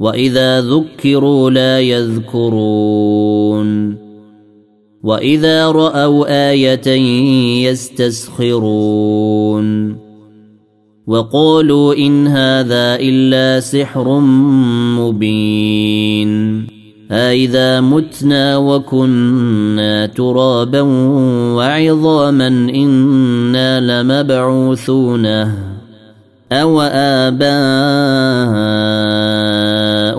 واذا ذكروا لا يذكرون واذا راوا إيه يستسخرون وقالوا ان هذا الا سحر مبين أإذا متنا وكنا ترابا وعظاما إنا لمبعوثون أو آباؤنا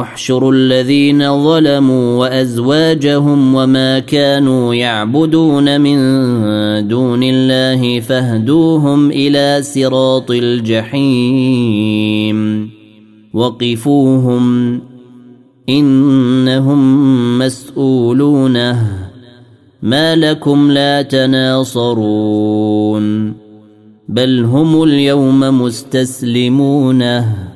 احشروا الذين ظلموا وأزواجهم وما كانوا يعبدون من دون الله فاهدوهم إلى صراط الجحيم. وقفوهم إنهم مسؤولونه ما لكم لا تناصرون بل هم اليوم مستسلمونه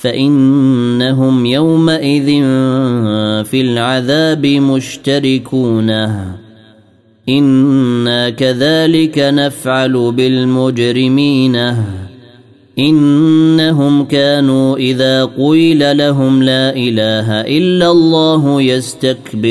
فإنهم يومئذ في العذاب مشتركون. إنا كذلك نفعل بالمجرمين. إنهم كانوا إذا قيل لهم لا إله إلا الله يستكبرون.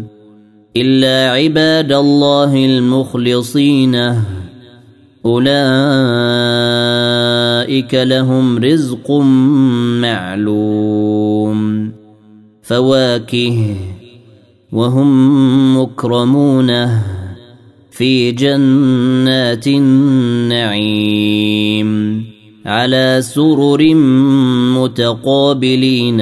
إلا عباد الله المخلصين. أولئك لهم رزق معلوم. فواكه. وهم مكرمون. في جنات النعيم. على سرر متقابلين.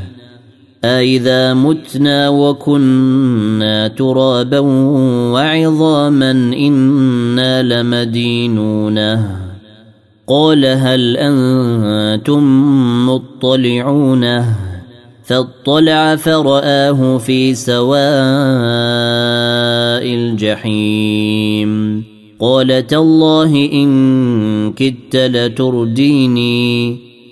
أإذا متنا وكنا ترابا وعظاما إنا لمدينون قال هل أنتم مطلعون فاطلع فرآه في سواء الجحيم قال تالله إن كدت لترديني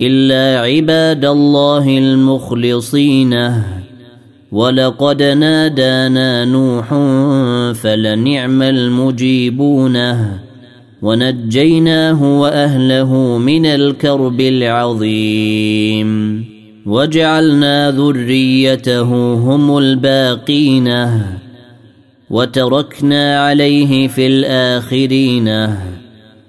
إلا عباد الله المخلصين. ولقد نادانا نوح فلنعم المجيبون. ونجيناه وأهله من الكرب العظيم. وجعلنا ذريته هم الباقين. وتركنا عليه في الآخرين.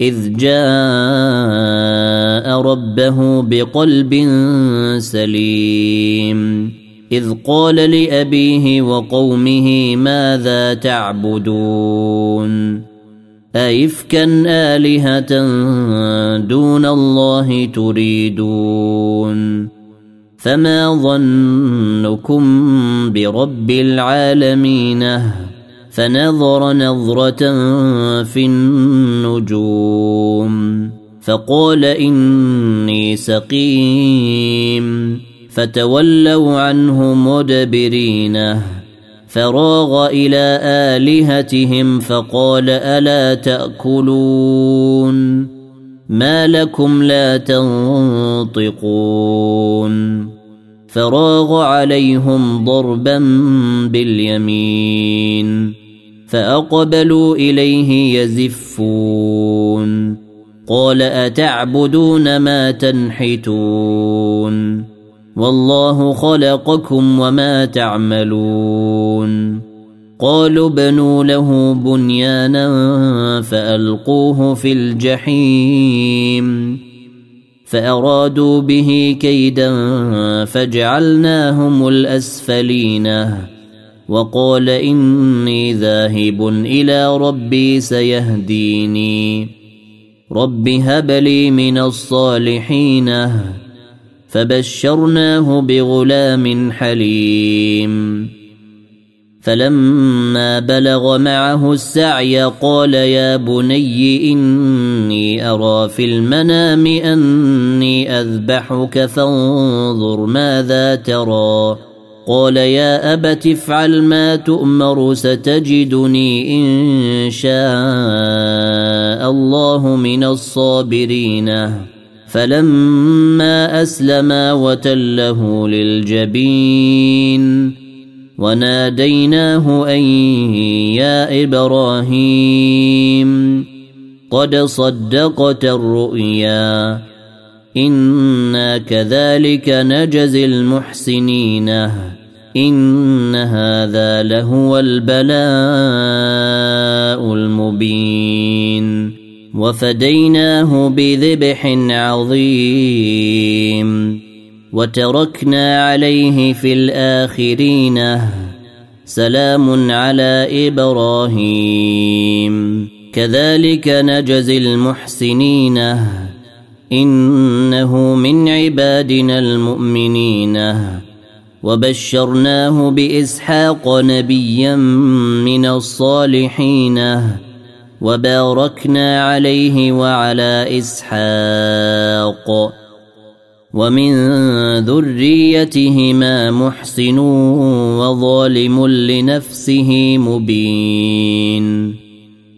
إذ جاء ربه بقلب سليم. إذ قال لأبيه وقومه ماذا تعبدون؟ أئفكا آلهة دون الله تريدون؟ فما ظنكم برب العالمين? فنظر نظرة في النجوم فقال إني سقيم فتولوا عنه مدبرين فراغ إلى آلهتهم فقال ألا تأكلون؟ ما لكم لا تنطقون؟ فراغ عليهم ضربا باليمين. فأقبلوا إليه يزفون. قال أتعبدون ما تنحتون؟ والله خلقكم وما تعملون. قالوا بنوا له بنيانا فألقوه في الجحيم. فأرادوا به كيدا فجعلناهم الأسفلين. وقال إني ذاهب إلى ربي سيهديني. رب هب لي من الصالحين. فبشرناه بغلام حليم. فلما بلغ معه السعي قال يا بني إني أرى في المنام أني أذبحك فانظر ماذا ترى. قال يا أبت افعل ما تؤمر ستجدني إن شاء الله من الصابرين. فلما اسلما وتله للجبين. وناديناه ان يا إبراهيم. قد صدقت الرؤيا. أنا كذلك نجزي المحسنين ان هذا لهو البلاء المبين وفديناه بذبح عظيم وتركنا عليه في الاخرين سلام على إبراهيم كذلك نجزي المحسنين إنه من عبادنا المؤمنين. وبشرناه بإسحاق نبيا من الصالحين. وباركنا عليه وعلى إسحاق. ومن ذريتهما محسن وظالم لنفسه مبين.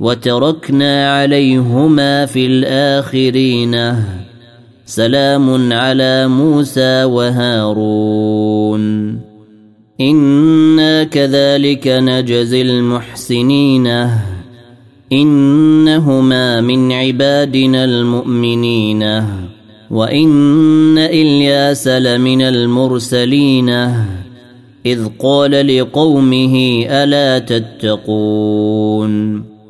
وتركنا عليهما في الآخرين. سلام على موسى وهارون. إنا كذلك نجزي المحسنين. إنهما من عبادنا المؤمنين. وإن إلياس لمن المرسلين. إذ قال لقومه ألا تتقون.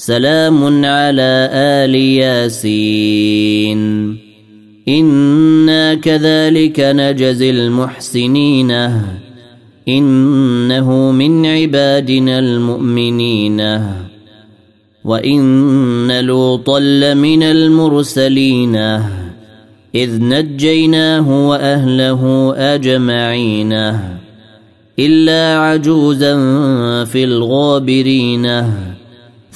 سلام على آل ياسين. إنا كذلك نجزي المحسنين. إنه من عبادنا المؤمنين. وإن لوطا لمن المرسلين. إذ نجيناه وأهله أجمعين. إلا عجوزا في الغابرين.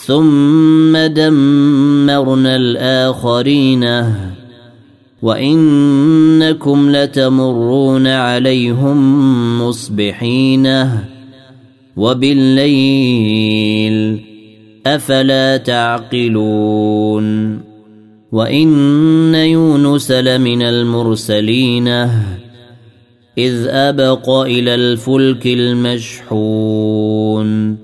ثم دمرنا الآخرين. وإنكم لتمرون عليهم مصبحين. وبالليل أفلا تعقلون. وإن يونس لمن المرسلين. إذ أبق إلى الفلك المشحون.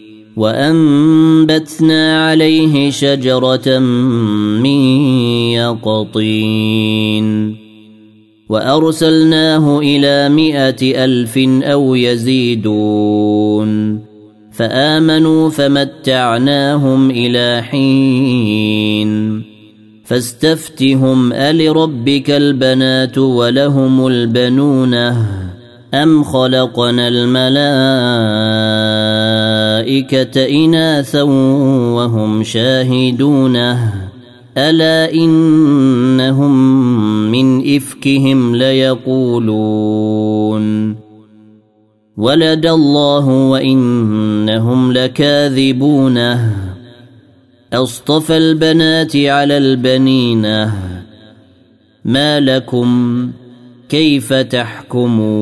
وأنبتنا عليه شجرة من يقطين وأرسلناه إلى مائه ألف أو يزيدون فآمنوا فمتعناهم إلى حين فاستفتهم ألربك البنات ولهم البنونه أم خلقنا الملائكة إناثا وهم شاهدونه ألا إنهم من إفكهم ليقولون. ولد الله وإنهم لكاذبونه أصطفى البنات على البنين. ما لكم كيف تحكمون؟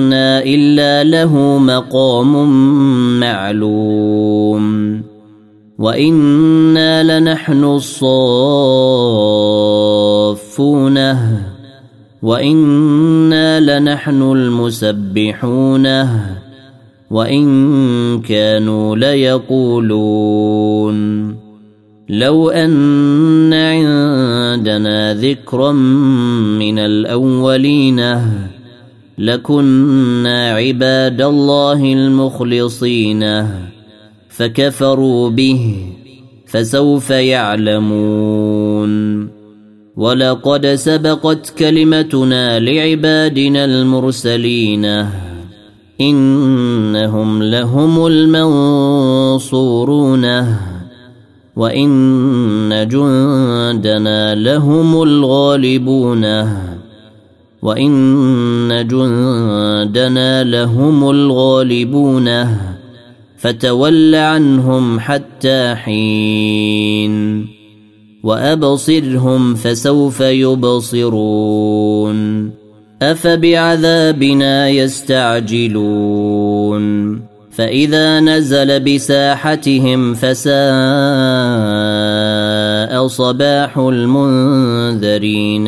إلا له مقام معلوم. وإنا لنحن الصافونة. وإنا لنحن المسبحونه وإن كانوا ليقولون. لو أن عندنا ذكرا من الأولين. لكنا عباد الله المخلصين فكفروا به فسوف يعلمون. ولقد سبقت كلمتنا لعبادنا المرسلين انهم لهم المنصورون وان جندنا لهم الغالبون. وان جندنا لهم الغالبون فتول عنهم حتى حين وابصرهم فسوف يبصرون افبعذابنا يستعجلون فاذا نزل بساحتهم فساء صباح المنذرين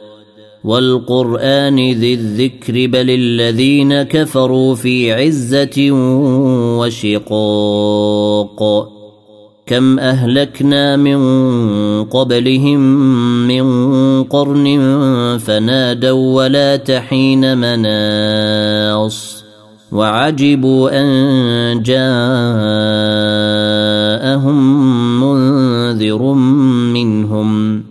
والقرآن ذي الذكر بل الذين كفروا في عزة وشقاق كم أهلكنا من قبلهم من قرن فنادوا ولا تحين مناص وعجبوا أن جاءهم منذر منهم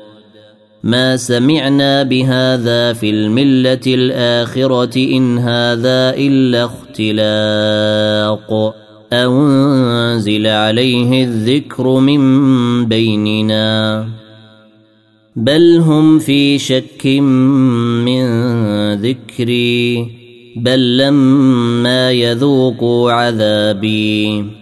ما سمعنا بهذا في الملة الآخرة إن هذا إلا اختلاق. أنزل عليه الذكر من بيننا. بل هم في شك من ذكري. بل لما يذوقوا عذابي.